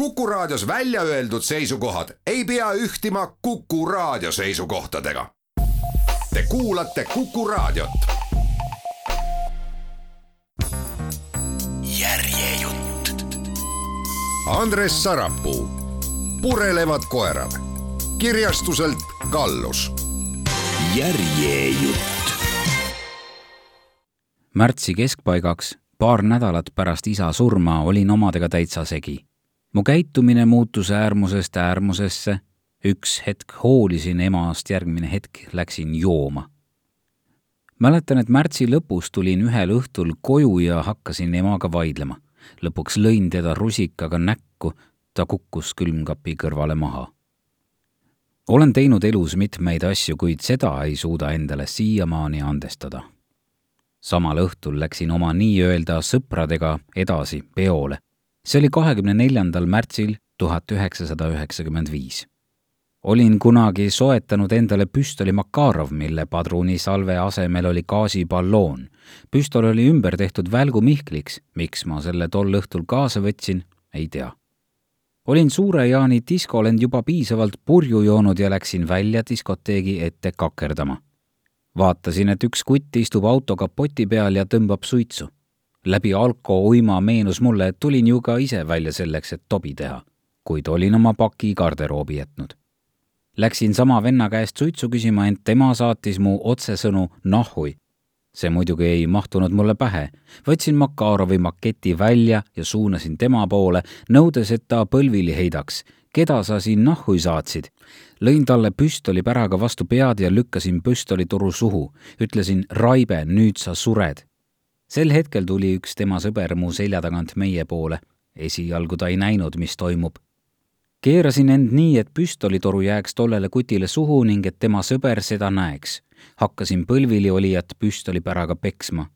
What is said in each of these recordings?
Kuku Raadios välja öeldud seisukohad ei pea ühtima Kuku Raadio seisukohtadega. Te kuulate Kuku Raadiot. järjejutt. Andres Sarapuu, purelevad koerad, kirjastuselt Kallus. järjejutt. märtsi keskpaigaks, paar nädalat pärast isa surma, olin omadega täitsa segi mu käitumine muutus äärmusest äärmusesse, üks hetk hoolisin emast, järgmine hetk läksin jooma. mäletan, et märtsi lõpus tulin ühel õhtul koju ja hakkasin emaga vaidlema. lõpuks lõin teda rusikaga näkku, ta kukkus külmkapi kõrvale maha. olen teinud elus mitmeid asju, kuid seda ei suuda endale siiamaani andestada. samal õhtul läksin oma nii-öelda sõpradega edasi peole see oli kahekümne neljandal märtsil tuhat üheksasada üheksakümmend viis. olin kunagi soetanud endale püstoli Makarov, mille padrunisalve asemel oli gaasiballoon. püstol oli ümber tehtud välgumihkliks, miks ma selle tol õhtul kaasa võtsin, ei tea. olin Suure Jaani diskol end juba piisavalt purju joonud ja läksin välja diskoteegi ette kakerdama. vaatasin, et üks kutt istub auto kapoti peal ja tõmbab suitsu läbi alko uima meenus mulle, et tulin ju ka ise välja selleks, et tobi teha, kuid olin oma paki garderoobi jätnud. Läksin sama venna käest suitsu küsima, ent tema saatis mu otsesõnu nahhui. see muidugi ei mahtunud mulle pähe. võtsin Makarovi maketi välja ja suunasin tema poole, nõudes, et ta põlvili heidaks. keda sa siin nahhui saatsid? lõin talle püstolipäraga vastu pead ja lükkasin püstolitoru suhu. ütlesin, Raibe, nüüd sa sured sel hetkel tuli üks tema sõber mu selja tagant meie poole. esialgu ta ei näinud, mis toimub. keerasin end nii, et püstolitoru jääks tollele kutile suhu ning et tema sõber seda näeks. hakkasin põlvili olijat püstolipäraga peksma.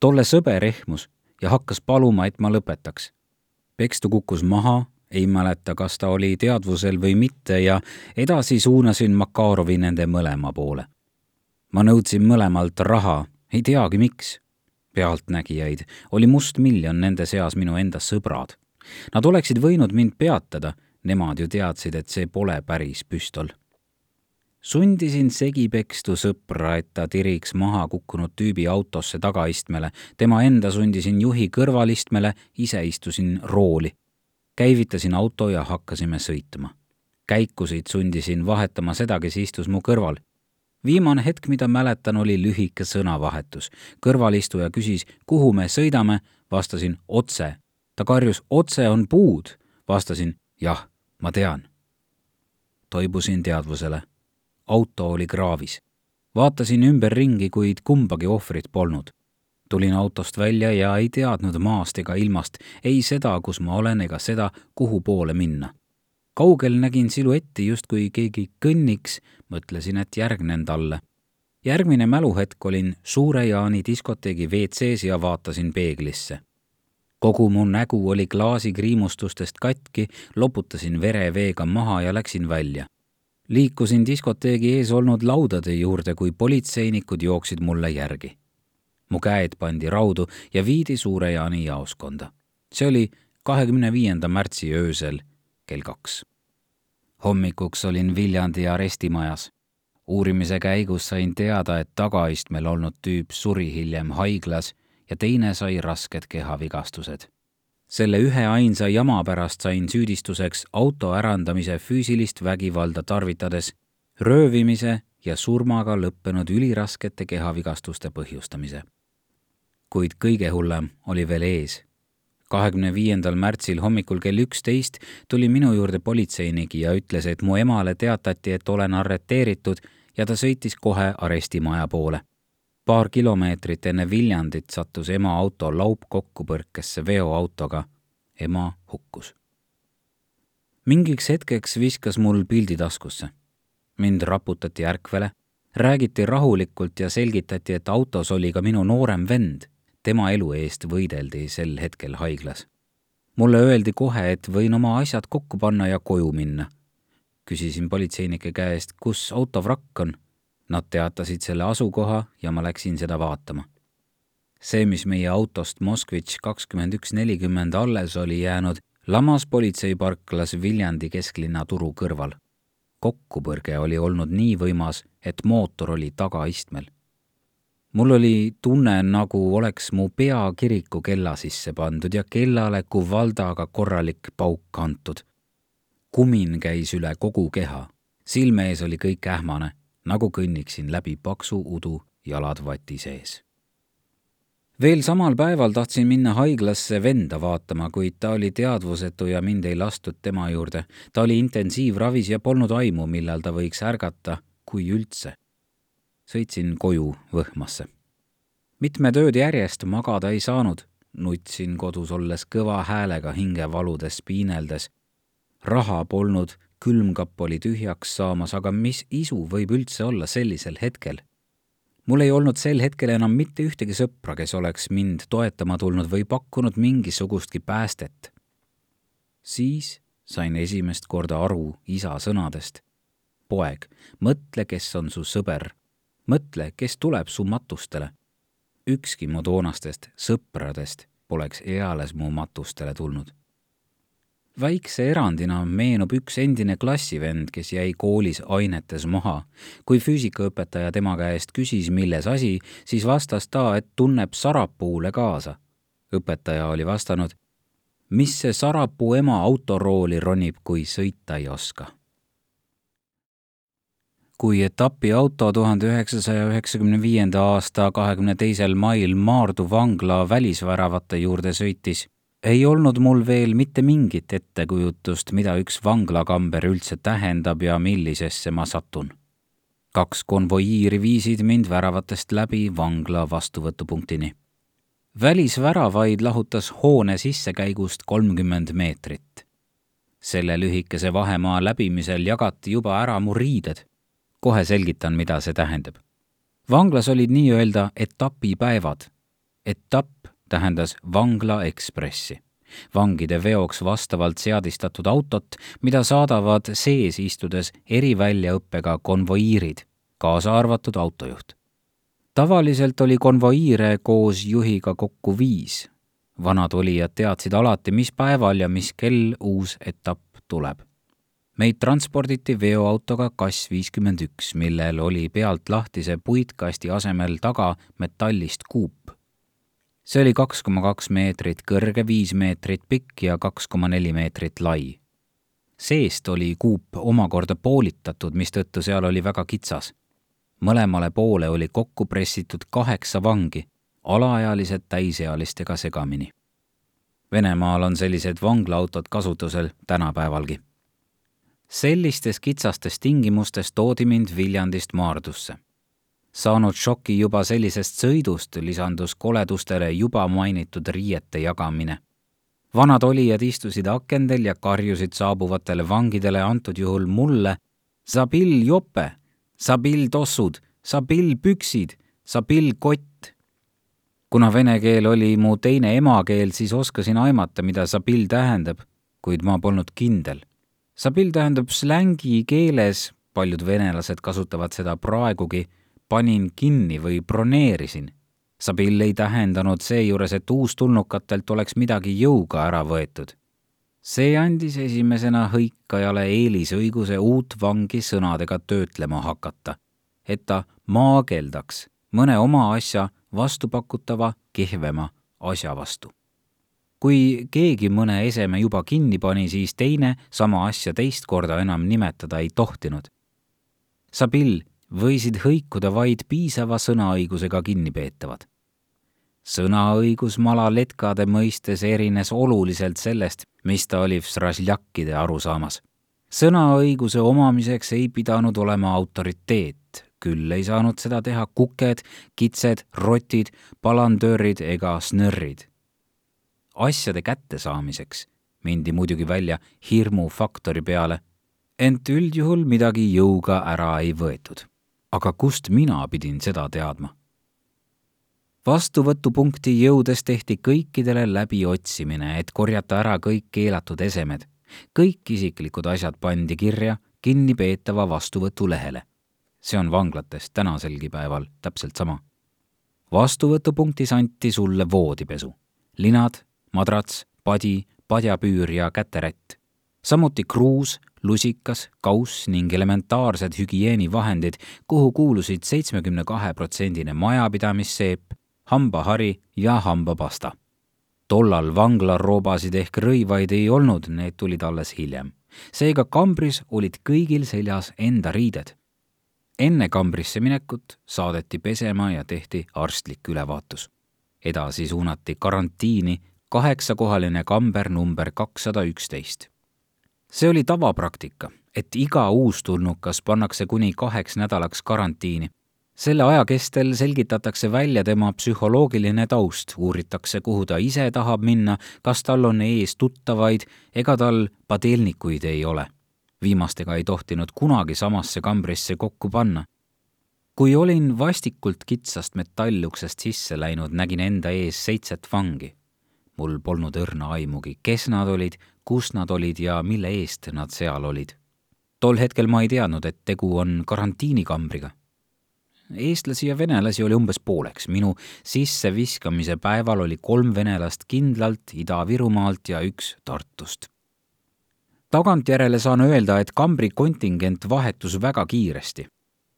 tolle sõber ehmus ja hakkas paluma, et ma lõpetaks. pekstu kukkus maha, ei mäleta, kas ta oli teadvusel või mitte ja edasi suunasin Makarovi nende mõlema poole. ma nõudsin mõlemalt raha, ei teagi miks pealtnägijaid oli mustmiljon nende seas minu enda sõbrad. Nad oleksid võinud mind peatada, nemad ju teadsid, et see pole päris püstol. sundisin segi pekstu sõpra, et ta tiriks maha kukkunud tüübi autosse tagaistmele, tema enda sundisin juhi kõrvalistmele, ise istusin rooli. käivitasin auto ja hakkasime sõitma. käikusid sundisin vahetama seda, kes istus mu kõrval viimane hetk, mida mäletan, oli lühike sõnavahetus. kõrvalistuja küsis, kuhu me sõidame, vastasin otse. ta karjus, otse on puud, vastasin jah, ma tean. toibusin teadvusele. auto oli kraavis. vaatasin ümberringi, kuid kumbagi ohvrit polnud. tulin autost välja ja ei teadnud maast ega ilmast, ei seda, kus ma olen, ega seda, kuhu poole minna kaugel nägin siluetti, justkui keegi kõnniks, mõtlesin, et järgnen talle. järgmine mäluhetk olin Suure Jaani diskoteegi WC-s ja vaatasin peeglisse. kogu mu nägu oli klaasikriimustustest katki, loputasin vere veega maha ja läksin välja. liikusin diskoteegi ees olnud laudade juurde, kui politseinikud jooksid mulle järgi. mu käed pandi raudu ja viidi Suure Jaani jaoskonda. see oli kahekümne viienda märtsi öösel kell kaks. hommikuks olin Viljandi arestimajas. uurimise käigus sain teada, et tagaistmel olnud tüüp suri hiljem haiglas ja teine sai rasked kehavigastused. selle üheainsa jama pärast sain süüdistuseks auto ärandamise füüsilist vägivalda tarvitades, röövimise ja surmaga lõppenud üliraskete kehavigastuste põhjustamise. kuid kõige hullem oli veel ees kahekümne viiendal märtsil hommikul kell üksteist tuli minu juurde politseinik ja ütles, et mu emale teatati, et olen arreteeritud ja ta sõitis kohe arestimaja poole. paar kilomeetrit enne Viljandit sattus ema auto laupkokkupõrkesse veoautoga. ema hukkus. mingiks hetkeks viskas mul pildi taskusse. mind raputati ärkvele, räägiti rahulikult ja selgitati, et autos oli ka minu noorem vend tema elu eest võideldi sel hetkel haiglas. mulle öeldi kohe, et võin oma asjad kokku panna ja koju minna. küsisin politseinike käest, kus auto vrakk on. Nad teatasid selle asukoha ja ma läksin seda vaatama. see, mis meie autost Moskvitš kakskümmend üks nelikümmend alles oli jäänud, lamas politseiparklas Viljandi kesklinna turu kõrval. kokkupõrge oli olnud nii võimas, et mootor oli tagaistmel. Mul oli tunne, nagu oleks mu pea kiriku kella sisse pandud ja kellale kuvaldaga korralik pauk antud. kumin käis üle kogu keha, silme ees oli kõik ähmane, nagu kõnniksin läbi paksu udu jalad vati sees veel samal päeval tahtsin minna haiglasse venda vaatama, kuid ta oli teadvusetu ja mind ei lastud tema juurde. ta oli intensiivravis ja polnud aimu, millal ta võiks ärgata, kui üldse. Sõitsin koju Võhmasse. mitmed ööd järjest magada ei saanud, nutsin kodus olles kõva häälega hingevaludes piineldes. raha polnud, külmkapp oli tühjaks saamas, aga mis isu võib üldse olla sellisel hetkel mul ei olnud sel hetkel enam mitte ühtegi sõpra, kes oleks mind toetama tulnud või pakkunud mingisugustki päästet. siis sain esimest korda aru isa sõnadest. poeg, mõtle, kes on su sõber. Mõtle, kes tuleb su matustele. ükski mu toonastest sõpradest poleks eales mu matustele tulnud väikse erandina meenub üks endine klassivend, kes jäi koolis ainetes maha. kui füüsikaõpetaja tema käest küsis, milles asi, siis vastas ta, et tunneb sarapuule kaasa. õpetaja oli vastanud, mis see sarapuu ema autorooli ronib, kui sõita ei oska kui etapiauto tuhande üheksasaja üheksakümne viienda aasta kahekümne teisel mail Maardu vangla välisväravate juurde sõitis, ei olnud mul veel mitte mingit ettekujutust, mida üks vanglakamber üldse tähendab ja millisesse ma satun. kaks konvoiiri viisid mind väravatest läbi vangla vastuvõtupunktini. välisväravaid lahutas hoone sissekäigust kolmkümmend meetrit. selle lühikese vahemaa läbimisel jagati juba ära mu riided. Kohe selgitan, mida see tähendab. vanglas olid nii-öelda etapipäevad. etapp tähendas Vangla Ekspressi, vangide veoks vastavalt seadistatud autot, mida saadavad sees istudes eriväljaõppega konvoiirid, kaasa arvatud autojuht. tavaliselt oli konvoiire koos juhiga kokku viis. vanad olijad teadsid alati, mis päeval ja mis kell uus etapp tuleb meid transporditi veoautoga Kass viiskümmend üks, millel oli pealt lahtise puitkasti asemel taga metallist kuup see oli kaks koma kaks meetrit kõrge, viis meetrit pikk ja kaks koma neli meetrit lai. seest oli kuup omakorda poolitatud, mistõttu seal oli väga kitsas. mõlemale poole oli kokku pressitud kaheksa vangi, alaealised täisealistega segamini. Venemaal on sellised vanglaautod kasutusel tänapäevalgi. Sellistes kitsastes tingimustes toodi mind Viljandist Maardusse saanud šoki juba sellisest sõidust, lisandus koledustele juba mainitud riiete jagamine. vanad olijad istusid akendel ja karjusid saabuvatele vangidele, antud juhul mulle, Sabil jope, Sabil tossud, Sabil püksid, Sabil kott. kuna vene keel oli mu teine emakeel, siis oskasin aimata, mida Sabil tähendab, kuid ma polnud kindel. Sabil tähendab slängi keeles, paljud venelased kasutavad seda praegugi panin kinni või broneerisin. Sabil ei tähendanud seejuures, et uustulnukatelt oleks midagi jõuga ära võetud. see andis esimesena hõikajale eelisõiguse uut vangi sõnadega töötlema hakata, et ta maageldaks mõne oma asja vastupakutava kehvema asja vastu. Kui keegi mõne eseme juba kinni pani, siis teine sama asja teist korda enam nimetada ei tohtinud. Sabil võisid hõikuda vaid piisava sõnaõigusega kinnipeetavad. sõnaõigus malaletkade mõistes erines oluliselt sellest, mis ta oli Vsražljakkide arusaamas. sõnaõiguse omamiseks ei pidanud olema autoriteet, küll ei saanud seda teha kuked, kitsed, rotid, palandöörid ega snõrrid. Asjade kättesaamiseks mindi muidugi välja hirmufaktori peale, ent üldjuhul midagi jõuga ära ei võetud aga kust mina pidin seda teadma? vastuvõtupunkti jõudes tehti kõikidele läbiotsimine, et korjata ära kõik keelatud esemed. kõik isiklikud asjad pandi kirja kinnipeetava vastuvõtulehele. see on vanglates tänaselgi päeval täpselt sama. vastuvõtupunktis anti sulle voodipesu, linad, madrats, padi, padjapüür ja käterätt. samuti kruus, lusikas, kauss ning elementaarsed hügieenivahendid, kuhu kuulusid seitsmekümne kahe protsendine majapidamisseep, hambahari ja hambapasta. tollal vanglaroobasid ehk rõivaid ei olnud, need tulid alles hiljem. seega kambris olid kõigil seljas enda riided. enne kambrisse minekut saadeti pesema ja tehti arstlik ülevaatus. edasi suunati karantiini kaheksakohaline kamber number kakssada üksteist see oli tavapraktika, et iga uustulnukas pannakse kuni kaheks nädalaks karantiini. selle aja kestel selgitatakse välja tema psühholoogiline taust, uuritakse, kuhu ta ise tahab minna, kas tal on ees tuttavaid ega tal padelnikuid ei ole. viimastega ei tohtinud kunagi samasse kambrisse kokku panna. kui olin vastikult kitsast metalluksest sisse läinud, nägin enda ees seitset vangi mul polnud õrna aimugi, kes nad olid, kus nad olid ja mille eest nad seal olid. tol hetkel ma ei teadnud, et tegu on karantiinikambriga. eestlasi ja venelasi oli umbes pooleks, minu sisseviskamise päeval oli kolm venelast kindlalt Ida-Virumaalt ja üks Tartust. tagantjärele saan öelda, et kambri kontingent vahetus väga kiiresti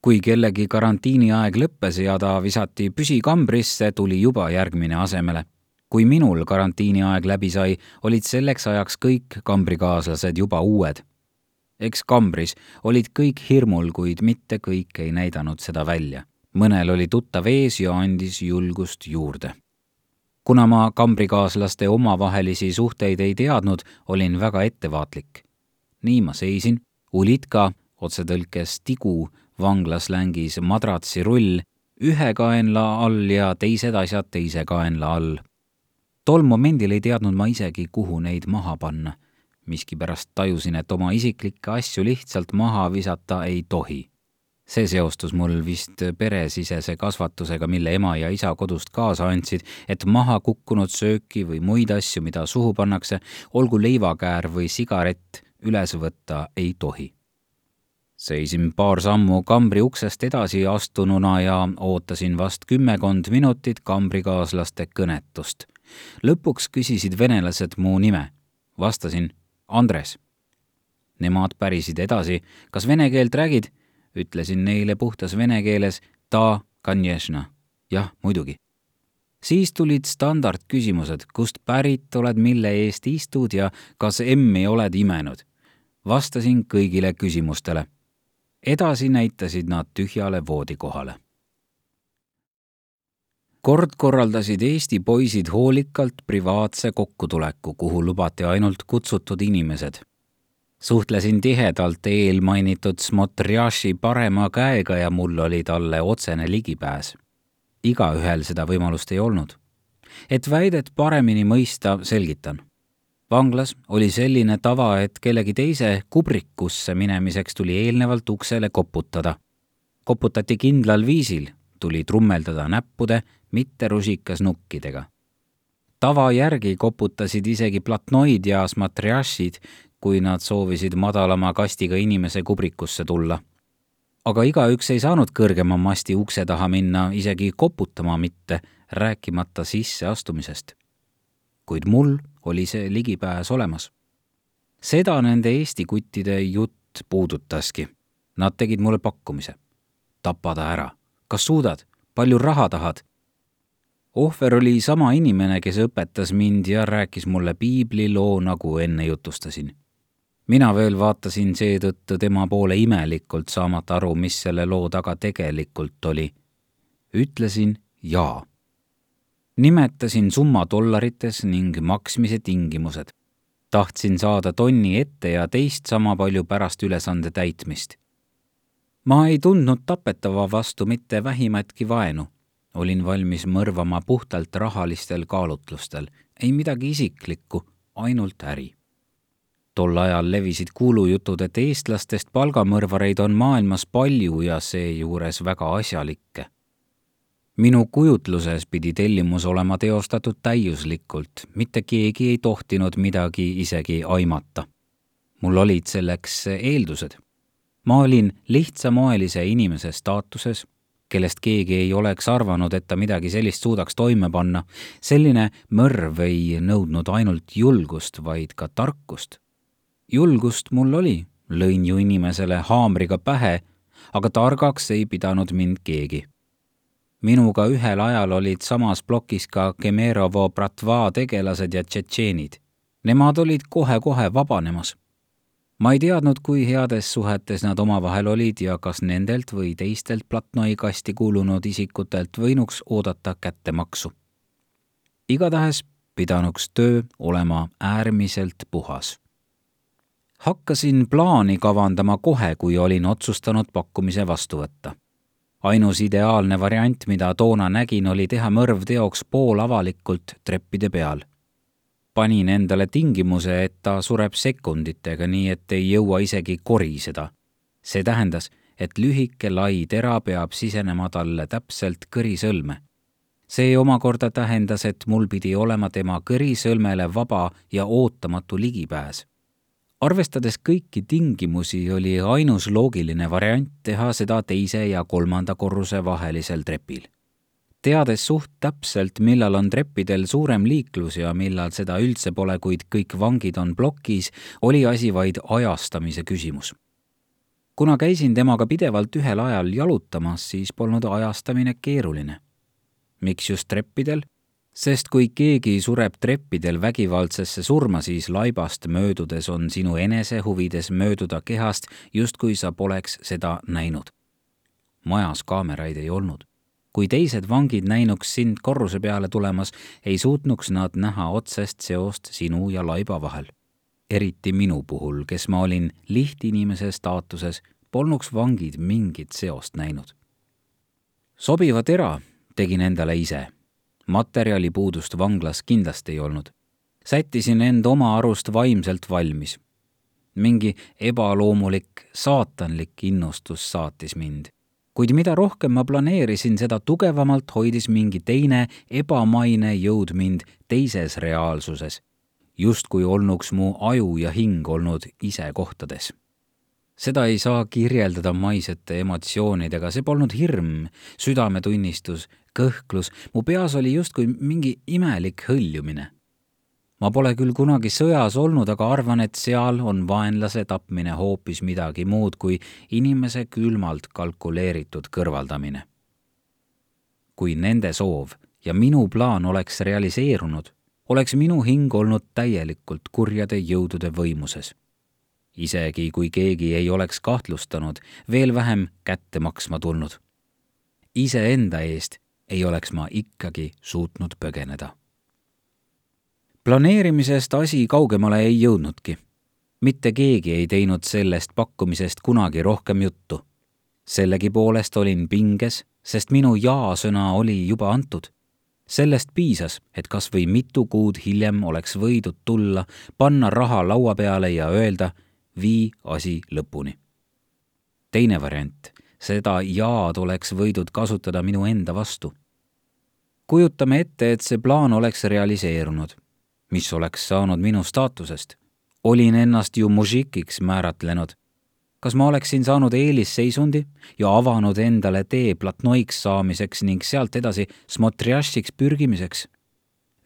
kui kellegi karantiiniaeg lõppes ja ta visati püsikambrisse, tuli juba järgmine asemele kui minul karantiiniaeg läbi sai, olid selleks ajaks kõik kambrikaaslased juba uued. eks kambris olid kõik hirmul, kuid mitte kõik ei näidanud seda välja. mõnel oli tuttav ees ja andis julgust juurde. kuna ma kambrikaaslaste omavahelisi suhteid ei teadnud, olin väga ettevaatlik. nii ma seisin, ulitka, otsetõlkes tigu, vanglaslängis madratsirull, ühe kaenla all ja teised asjad teise kaenla all tol momendil ei teadnud ma isegi, kuhu neid maha panna. miskipärast tajusin, et oma isiklikke asju lihtsalt maha visata ei tohi. see seostus mul vist peresisese kasvatusega, mille ema ja isa kodust kaasa andsid, et maha kukkunud sööki või muid asju, mida suhu pannakse, olgu leivakäär või sigaret, üles võtta ei tohi seisin paar sammu kambri uksest edasi astununa ja ootasin vast kümmekond minutit kambrikaaslaste kõnetust lõpuks küsisid venelased mu nime. vastasin Andres. Nemad pärisid edasi, kas vene keelt räägid? ütlesin neile puhtas vene keeles ta, kanježna. jah, muidugi. siis tulid standardküsimused, kust pärit oled, mille eest istud ja kas emmi oled imenud. vastasin kõigile küsimustele. edasi näitasid nad tühjale voodikohale kord korraldasid Eesti poisid hoolikalt privaatse kokkutuleku, kuhu lubati ainult kutsutud inimesed. suhtlesin tihedalt eelmainitud Smotriaši parema käega ja mul oli talle otsene ligipääs. igaühel seda võimalust ei olnud. et väidet paremini mõista, selgitan vanglas oli selline tava, et kellegi teise kubrikusse minemiseks tuli eelnevalt uksele koputada. koputati kindlal viisil, tuli trummeldada näppude mitte rusikas nukkidega. tava järgi koputasid isegi platnoid ja smatriašid, kui nad soovisid madalama kastiga inimese kubrikusse tulla. aga igaüks ei saanud kõrgema masti ukse taha minna, isegi koputama mitte, rääkimata sisseastumisest. kuid mul oli see ligipääs olemas. seda nende Eesti kuttide jutt puudutaski. Nad tegid mulle pakkumise. tapa ta ära. Kas suudad? palju raha tahad? ohver oli sama inimene, kes õpetas mind ja rääkis mulle piibliloo, nagu enne jutustasin. mina veel vaatasin seetõttu tema poole imelikult, saamata aru, mis selle loo taga tegelikult oli. ütlesin jaa. nimetasin summa dollarites ning maksmise tingimused. tahtsin saada tonni ette ja teist sama palju pärast ülesande täitmist ma ei tundnud tapetava vastu mitte vähimatki vaenu olin valmis mõrvama puhtalt rahalistel kaalutlustel, ei midagi isiklikku, ainult äri. tol ajal levisid kuulujutud, et eestlastest palgamõrvareid on maailmas palju ja seejuures väga asjalikke. minu kujutluses pidi tellimus olema teostatud täiuslikult, mitte keegi ei tohtinud midagi isegi aimata. mul olid selleks eeldused ma olin lihtsamoelise inimese staatuses kellest keegi ei oleks arvanud, et ta midagi sellist suudaks toime panna. selline mõrv ei nõudnud ainult julgust, vaid ka tarkust. julgust mul oli, lõin ju inimesele haamriga pähe, aga targaks ei pidanud mind keegi. minuga ühel ajal olid samas plokis ka Kemerovo bratva tegelased ja tšetšeenid. Nemad olid kohe-kohe vabanemas ma ei teadnud, kui heades suhetes nad omavahel olid ja kas nendelt või teistelt platnoi kasti kuulunud isikutelt võinuks oodata kättemaksu. igatahes pidanuks töö olema äärmiselt puhas. hakkasin plaani kavandama kohe, kui olin otsustanud pakkumise vastu võtta. ainus ideaalne variant, mida toona nägin, oli teha mõrv teoks poolavalikult treppide peal panin endale tingimuse, et ta sureb sekunditega, nii et ei jõua isegi koriseda. see tähendas, et lühike lai tera peab sisenema talle täpselt kõrisõlme. see omakorda tähendas, et mul pidi olema tema kõrisõlmele vaba ja ootamatu ligipääs. arvestades kõiki tingimusi, oli ainus loogiline variant teha seda teise ja kolmanda korruse vahelisel trepil teades suht täpselt, millal on treppidel suurem liiklus ja millal seda üldse pole, kuid kõik vangid on plokis, oli asi vaid ajastamise küsimus. kuna käisin temaga pidevalt ühel ajal jalutamas, siis polnud ajastamine keeruline. miks just treppidel? sest kui keegi sureb treppidel vägivaldsesse surma, siis laibast möödudes on sinu enese huvides mööduda kehast, justkui sa poleks seda näinud. majas kaameraid ei olnud kui teised vangid näinuks sind korruse peale tulemas, ei suutnuks nad näha otsest seost sinu ja laiba vahel. eriti minu puhul, kes ma olin lihtinimese staatuses, polnuks vangid mingit seost näinud. sobiva tera tegin endale ise. materjalipuudust vanglas kindlasti ei olnud. sättisin end oma arust vaimselt valmis. mingi ebaloomulik, saatanlik innustus saatis mind kuid mida rohkem ma planeerisin, seda tugevamalt hoidis mingi teine ebamaine jõud mind teises reaalsuses, justkui olnuks mu aju ja hing olnud ise kohtades. seda ei saa kirjeldada maisete emotsioonidega, see polnud hirm, südametunnistus, kõhklus, mu peas oli justkui mingi imelik hõljumine ma pole küll kunagi sõjas olnud, aga arvan, et seal on vaenlase tapmine hoopis midagi muud kui inimese külmalt kalkuleeritud kõrvaldamine. kui nende soov ja minu plaan oleks realiseerunud, oleks minu hing olnud täielikult kurjade jõudude võimuses. isegi kui keegi ei oleks kahtlustanud, veel vähem kätte maksma tulnud. iseenda eest ei oleks ma ikkagi suutnud põgeneda planeerimisest asi kaugemale ei jõudnudki. mitte keegi ei teinud sellest pakkumisest kunagi rohkem juttu. sellegipoolest olin pinges, sest minu jaa-sõna oli juba antud. sellest piisas, et kas või mitu kuud hiljem oleks võidud tulla, panna raha laua peale ja öelda, vii asi lõpuni. teine variant, seda jaad oleks võidud kasutada minu enda vastu kujutame ette, et see plaan oleks realiseerunud mis oleks saanud minu staatusest? olin ennast ju mužikiks määratlenud. kas ma oleksin saanud eelisseisundi ja avanud endale tee platnoiks saamiseks ning sealt edasi smotriašiks pürgimiseks?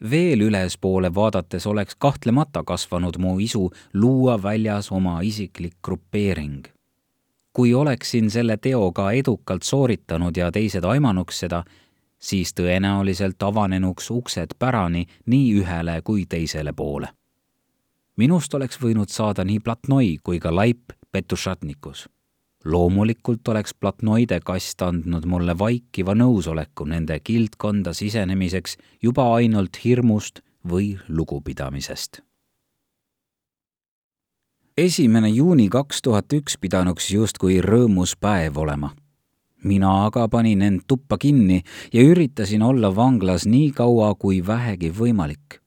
veel ülespoole vaadates oleks kahtlemata kasvanud mu isu luua väljas oma isiklik grupeering. kui oleksin selle teo ka edukalt sooritanud ja teised aimanuks seda, siis tõenäoliselt avanenuks uksed pärani nii ühele kui teisele poole. minust oleks võinud saada nii platnoi kui ka laip Petušatnikus. loomulikult oleks platnoide kast andnud mulle vaikiva nõusoleku nende kildkonda sisenemiseks juba ainult hirmust või lugupidamisest esimene juuni kaks tuhat üks pidanuks justkui rõõmus päev olema mina aga panin end tuppa kinni ja üritasin olla vanglas nii kaua kui vähegi võimalik.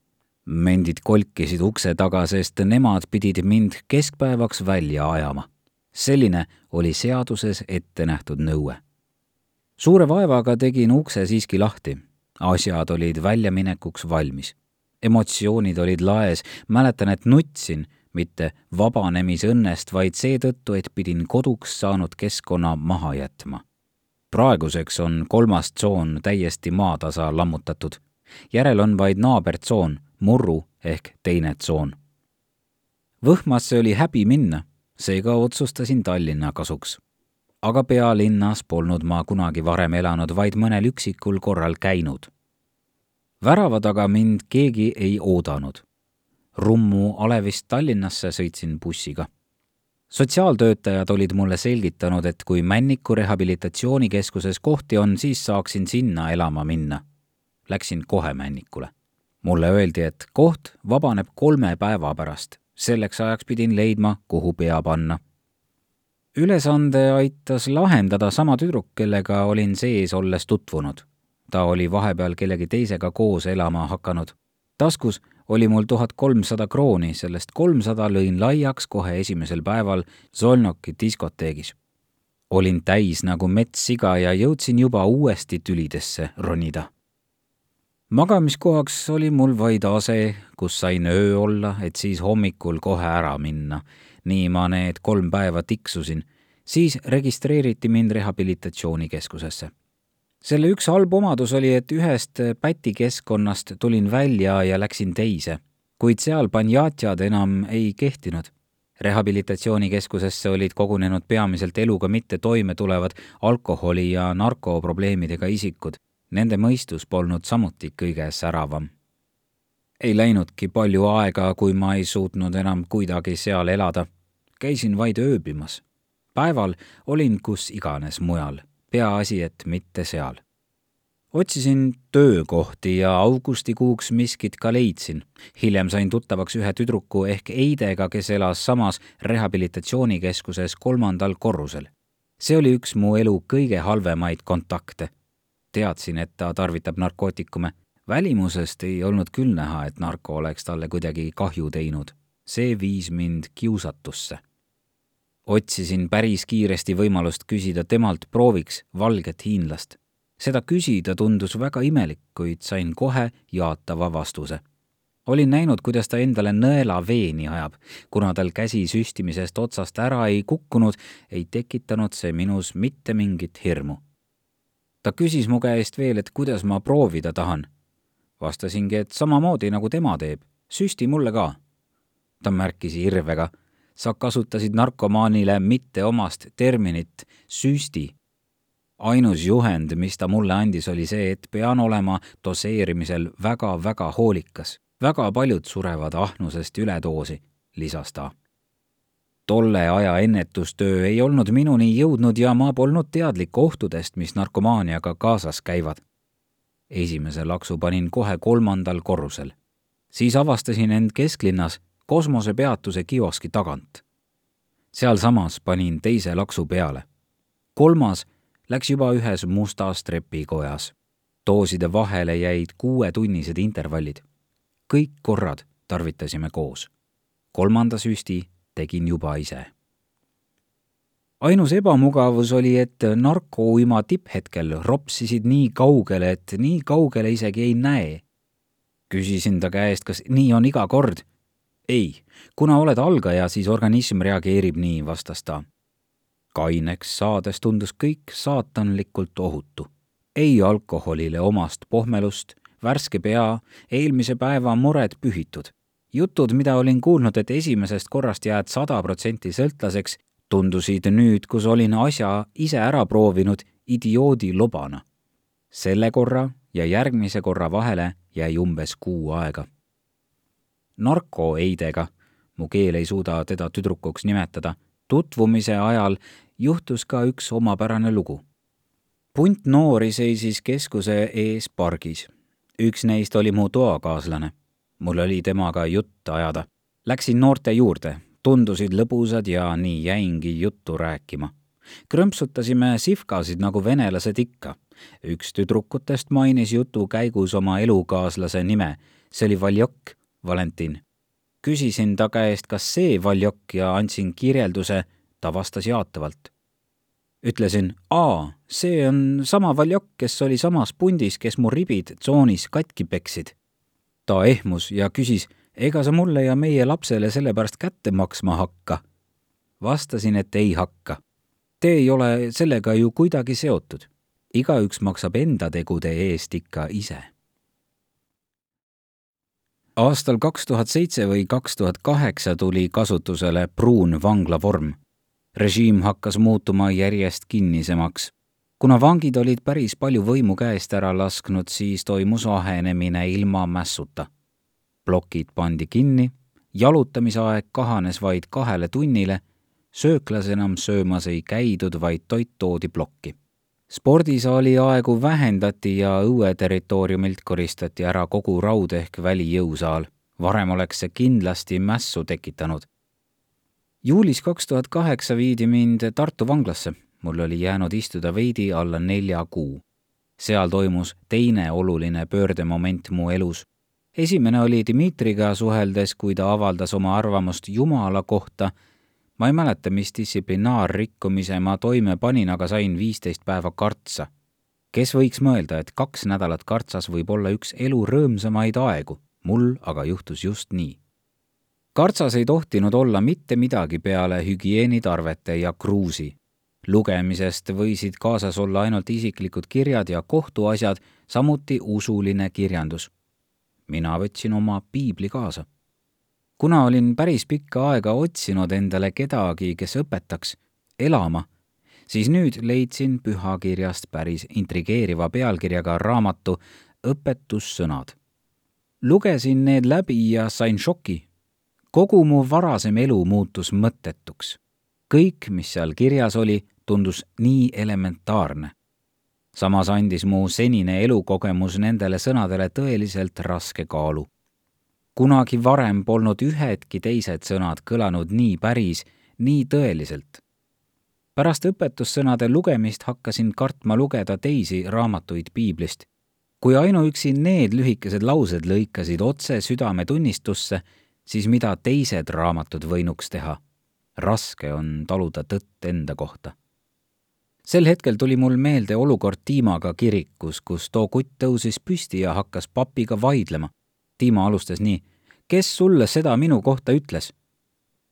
mendid kolkisid ukse taga, sest nemad pidid mind keskpäevaks välja ajama. selline oli seaduses ette nähtud nõue. suure vaevaga tegin ukse siiski lahti. asjad olid väljaminekuks valmis. emotsioonid olid laes, mäletan, et nutsin mitte vabanemisõnnest, vaid seetõttu, et pidin koduks saanud keskkonna maha jätma praeguseks on kolmas tsoon täiesti maatasa lammutatud. järel on vaid naabertsoon, Murru ehk teine tsoon. Võhmasse oli häbi minna, seega otsustasin Tallinna kasuks. aga pealinnas polnud ma kunagi varem elanud, vaid mõnel üksikul korral käinud. värava taga mind keegi ei oodanud. Rummu alevist Tallinnasse sõitsin bussiga sotsiaaltöötajad olid mulle selgitanud, et kui Männiku rehabilitatsioonikeskuses kohti on, siis saaksin sinna elama minna. Läksin kohe Männikule. mulle öeldi, et koht vabaneb kolme päeva pärast. selleks ajaks pidin leidma, kuhu pea panna. ülesande aitas lahendada sama tüdruk, kellega olin sees olles tutvunud. ta oli vahepeal kellegi teisega koos elama hakanud. taskus oli mul tuhat kolmsada krooni, sellest kolmsada lõin laiaks kohe esimesel päeval Solnoki diskoteegis. olin täis nagu metssiga ja jõudsin juba uuesti tülidesse ronida. magamiskohaks oli mul vaid ase, kus sain öö olla, et siis hommikul kohe ära minna. nii ma need kolm päeva tiksusin, siis registreeriti mind rehabilitatsioonikeskusesse selle üks halb omadus oli, et ühest pätikeskkonnast tulin välja ja läksin teise, kuid seal banjatjad enam ei kehtinud. rehabilitatsioonikeskusesse olid kogunenud peamiselt eluga mitte toime tulevad alkoholi- ja narkoprobleemidega isikud. Nende mõistus polnud samuti kõige säravam. ei läinudki palju aega, kui ma ei suutnud enam kuidagi seal elada. käisin vaid ööbimas. päeval olin kus iganes mujal peaasi, et mitte seal. otsisin töökohti ja augustikuuks miskit ka leidsin. hiljem sain tuttavaks ühe tüdruku ehk Eidega, kes elas samas rehabilitatsioonikeskuses kolmandal korrusel. see oli üks mu elu kõige halvemaid kontakte. teadsin, et ta tarvitab narkootikume. välimusest ei olnud küll näha, et narko oleks talle kuidagi kahju teinud. see viis mind kiusatusse otsisin päris kiiresti võimalust küsida temalt prooviks valget hiinlast. seda küsida tundus väga imelik, kuid sain kohe jaatava vastuse. olin näinud, kuidas ta endale nõela veeni ajab. kuna tal käsi süstimisest otsast ära ei kukkunud, ei tekitanud see minus mitte mingit hirmu. ta küsis mu käest veel, et kuidas ma proovida tahan. vastasingi, et samamoodi nagu tema teeb, süsti mulle ka. ta märkis irvega sa kasutasid narkomaanile mitteomast terminit süsti. ainus juhend, mis ta mulle andis, oli see, et pean olema doseerimisel väga-väga hoolikas. väga paljud surevad ahnusest üledoosi, lisas ta. tolle aja ennetustöö ei olnud minuni jõudnud ja ma polnud teadlik ohtudest, mis narkomaaniaga kaasas käivad. esimese laksu panin kohe kolmandal korrusel. siis avastasin end kesklinnas kosmosepeatuse kioski tagant. sealsamas panin teise laksu peale. kolmas läks juba ühes mustas trepikojas. dooside vahele jäid kuuetunnised intervallid. kõik korrad tarvitasime koos. kolmanda süsti tegin juba ise ainus ebamugavus oli, et narkouima tipphetkel ropsisid nii kaugele, et nii kaugele isegi ei näe. küsisin ta käest, kas nii on iga kord ei, kuna oled algaja, siis organism reageerib nii, vastas ta. kaineks saades tundus kõik saatanlikult ohutu. ei alkoholile omast pohmelust, värske pea, eelmise päeva mured pühitud. jutud, mida olin kuulnud, et esimesest korrast jääd sada protsenti sõltlaseks, tundusid nüüd, kus olin asja ise ära proovinud, idioodi lobana. selle korra ja järgmise korra vahele jäi umbes kuu aega narkoeidega, mu keel ei suuda teda tüdrukuks nimetada, tutvumise ajal juhtus ka üks omapärane lugu. punt noori seisis keskuse ees pargis. üks neist oli mu toakaaslane. mul oli temaga jutt ajada. Läksin noorte juurde, tundusid lõbusad ja nii jäingi juttu rääkima. krõmpsutasime sihvkasid nagu venelased ikka. üks tüdrukutest mainis jutu käigus oma elukaaslase nime, see oli Valjok Valentin. küsisin ta käest, kas see Valjok ja andsin kirjelduse, ta vastas jaatavalt. ütlesin, aa, see on sama Valjok, kes oli samas pundis, kes mu ribid tsoonis katki peksid. ta ehmus ja küsis, ega sa mulle ja meie lapsele sellepärast kätte maksma hakka? vastasin, et ei hakka. Te ei ole sellega ju kuidagi seotud. igaüks maksab enda tegude eest ikka ise. Aastal kaks tuhat seitse või kaks tuhat kaheksa tuli kasutusele pruun vanglavorm. režiim hakkas muutuma järjest kinnisemaks. kuna vangid olid päris palju võimu käest ära lasknud, siis toimus ahenemine ilma mässuta. plokid pandi kinni, jalutamisaeg kahanes vaid kahele tunnile sööklas enam söömas ei käidud, vaid toit toodi plokki. Spordisaali aegu vähendati ja õue territooriumilt koristati ära kogu raud ehk välijõusaal. varem oleks see kindlasti mässu tekitanud. juulis kaks tuhat kaheksa viidi mind Tartu vanglasse. mul oli jäänud istuda veidi alla nelja kuu. seal toimus teine oluline pöördemoment mu elus esimene oli Dmitriga suheldes, kui ta avaldas oma arvamust Jumala kohta ma ei mäleta, mis distsiplinaarrikkumise ma toime panin, aga sain viisteist päeva kartsa. kes võiks mõelda, et kaks nädalat kartsas võib olla üks elu rõõmsamaid aegu, mul aga juhtus just nii. kartsas ei tohtinud olla mitte midagi peale hügieenitarvete ja kruusi. lugemisest võisid kaasas olla ainult isiklikud kirjad ja kohtuasjad, samuti usuline kirjandus. mina võtsin oma piibli kaasa kuna olin päris pikka aega otsinud endale kedagi, kes õpetaks elama, siis nüüd leidsin pühakirjast päris intrigeeriva pealkirjaga raamatu Õpetussõnad. lugesin need läbi ja sain šoki. kogu mu varasem elu muutus mõttetuks. kõik, mis seal kirjas oli, tundus nii elementaarne. samas andis mu senine elukogemus nendele sõnadele tõeliselt raske kaalu kunagi varem polnud ühedki teised sõnad kõlanud nii päris, nii tõeliselt. pärast õpetussõnade lugemist hakkasin kartma lugeda teisi raamatuid piiblist. kui ainuüksi need lühikesed laused lõikasid otse südametunnistusse, siis mida teised raamatud võinuks teha? raske on taluda tõtt enda kohta sel hetkel tuli mul meelde olukord Tiimaga kirikus, kus too kutt tõusis püsti ja hakkas papiga vaidlema Timo alustas nii. kes sulle seda minu kohta ütles?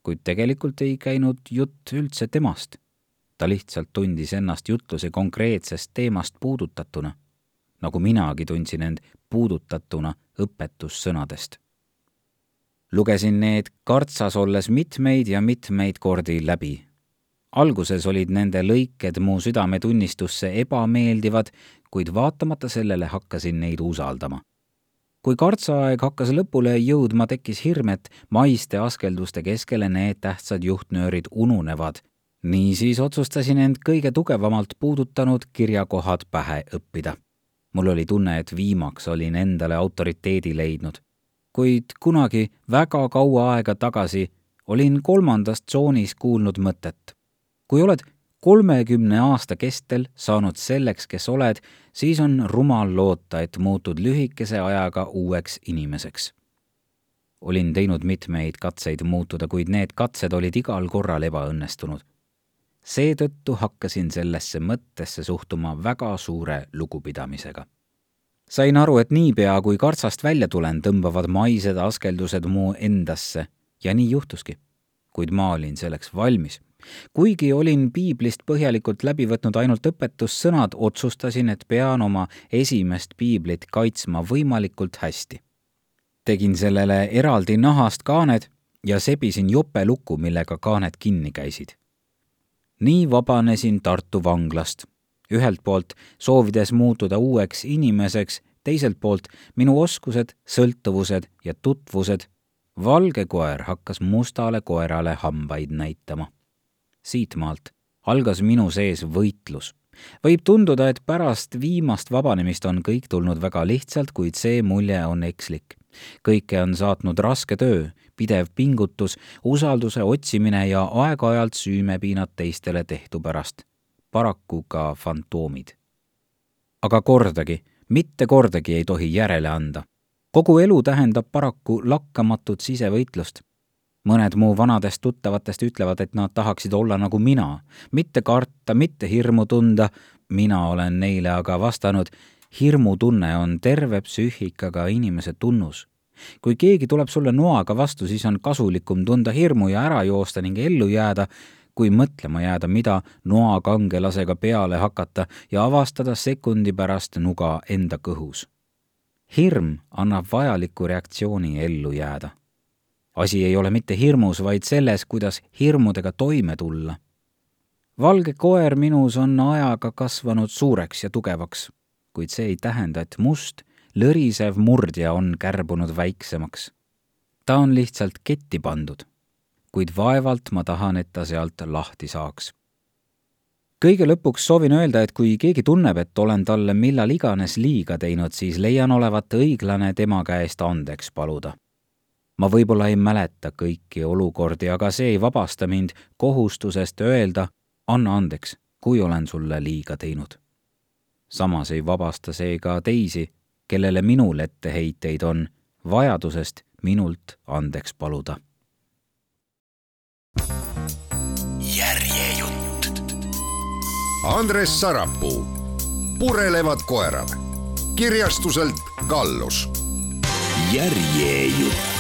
kuid tegelikult ei käinud jutt üldse temast. ta lihtsalt tundis ennast jutluse konkreetsest teemast puudutatuna, nagu minagi tundsin end puudutatuna õpetussõnadest. lugesin need kartsas olles mitmeid ja mitmeid kordi läbi. alguses olid nende lõiked mu südametunnistusse ebameeldivad, kuid vaatamata sellele hakkasin neid usaldama kui kartsaaeg hakkas lõpule jõudma, tekkis hirm, et maiste askelduste keskele need tähtsad juhtnöörid ununevad. niisiis otsustasin end kõige tugevamalt puudutanud kirjakohad pähe õppida. mul oli tunne, et viimaks olin endale autoriteedi leidnud. kuid kunagi väga kaua aega tagasi olin kolmandas tsoonis kuulnud mõtet. kui oled kolmekümne aasta kestel saanud selleks, kes oled, siis on rumal loota, et muutud lühikese ajaga uueks inimeseks. olin teinud mitmeid katseid muutuda, kuid need katsed olid igal korral ebaõnnestunud. seetõttu hakkasin sellesse mõttesse suhtuma väga suure lugupidamisega. sain aru, et niipea, kui kartsast välja tulen, tõmbavad maised askeldused mu endasse ja nii juhtuski. kuid ma olin selleks valmis kuigi olin piiblist põhjalikult läbi võtnud ainult õpetussõnad, otsustasin, et pean oma esimest piiblit kaitsma võimalikult hästi. tegin sellele eraldi nahast kaaned ja sebisin jope lukku, millega kaaned kinni käisid. nii vabanesin Tartu vanglast. ühelt poolt soovides muutuda uueks inimeseks, teiselt poolt minu oskused, sõltuvused ja tutvused valge koer hakkas mustale koerale hambaid näitama siitmaalt algas minu sees võitlus. võib tunduda, et pärast viimast vabanemist on kõik tulnud väga lihtsalt, kuid see mulje on ekslik. kõike on saatnud raske töö, pidev pingutus, usalduse otsimine ja aeg-ajalt süümepiinad teistele tehtu pärast. paraku ka fantoomid. aga kordagi, mitte kordagi ei tohi järele anda kogu elu tähendab paraku lakkamatut sisevõitlust mõned mu vanadest tuttavatest ütlevad, et nad tahaksid olla nagu mina, mitte karta, mitte hirmu tunda. mina olen neile aga vastanud, hirmutunne on terve psüühikaga inimese tunnus. kui keegi tuleb sulle noaga vastu, siis on kasulikum tunda hirmu ja ära joosta ning ellu jääda, kui mõtlema jääda, mida noa kangelasega peale hakata ja avastada sekundi pärast nuga enda kõhus. hirm annab vajaliku reaktsiooni ellu jääda. Asi ei ole mitte hirmus, vaid selles, kuidas hirmudega toime tulla. valge koer minus on ajaga kasvanud suureks ja tugevaks, kuid see ei tähenda, et must, lõrisev murdja on kärbunud väiksemaks. ta on lihtsalt ketti pandud kuid vaevalt ma tahan, et ta sealt lahti saaks. kõige lõpuks soovin öelda, et kui keegi tunneb, et olen talle millal iganes liiga teinud, siis leian olevat õiglane tema käest andeks paluda. Ma võib-olla ei mäleta kõiki olukordi, aga see ei vabasta mind kohustusest öelda, anna andeks, kui olen sulle liiga teinud. samas ei vabasta see ka teisi, kellele minul etteheiteid on, vajadusest minult andeks paluda Andres Sarapuu, Purelevad koerad kirjastuselt Kallus. järjejutt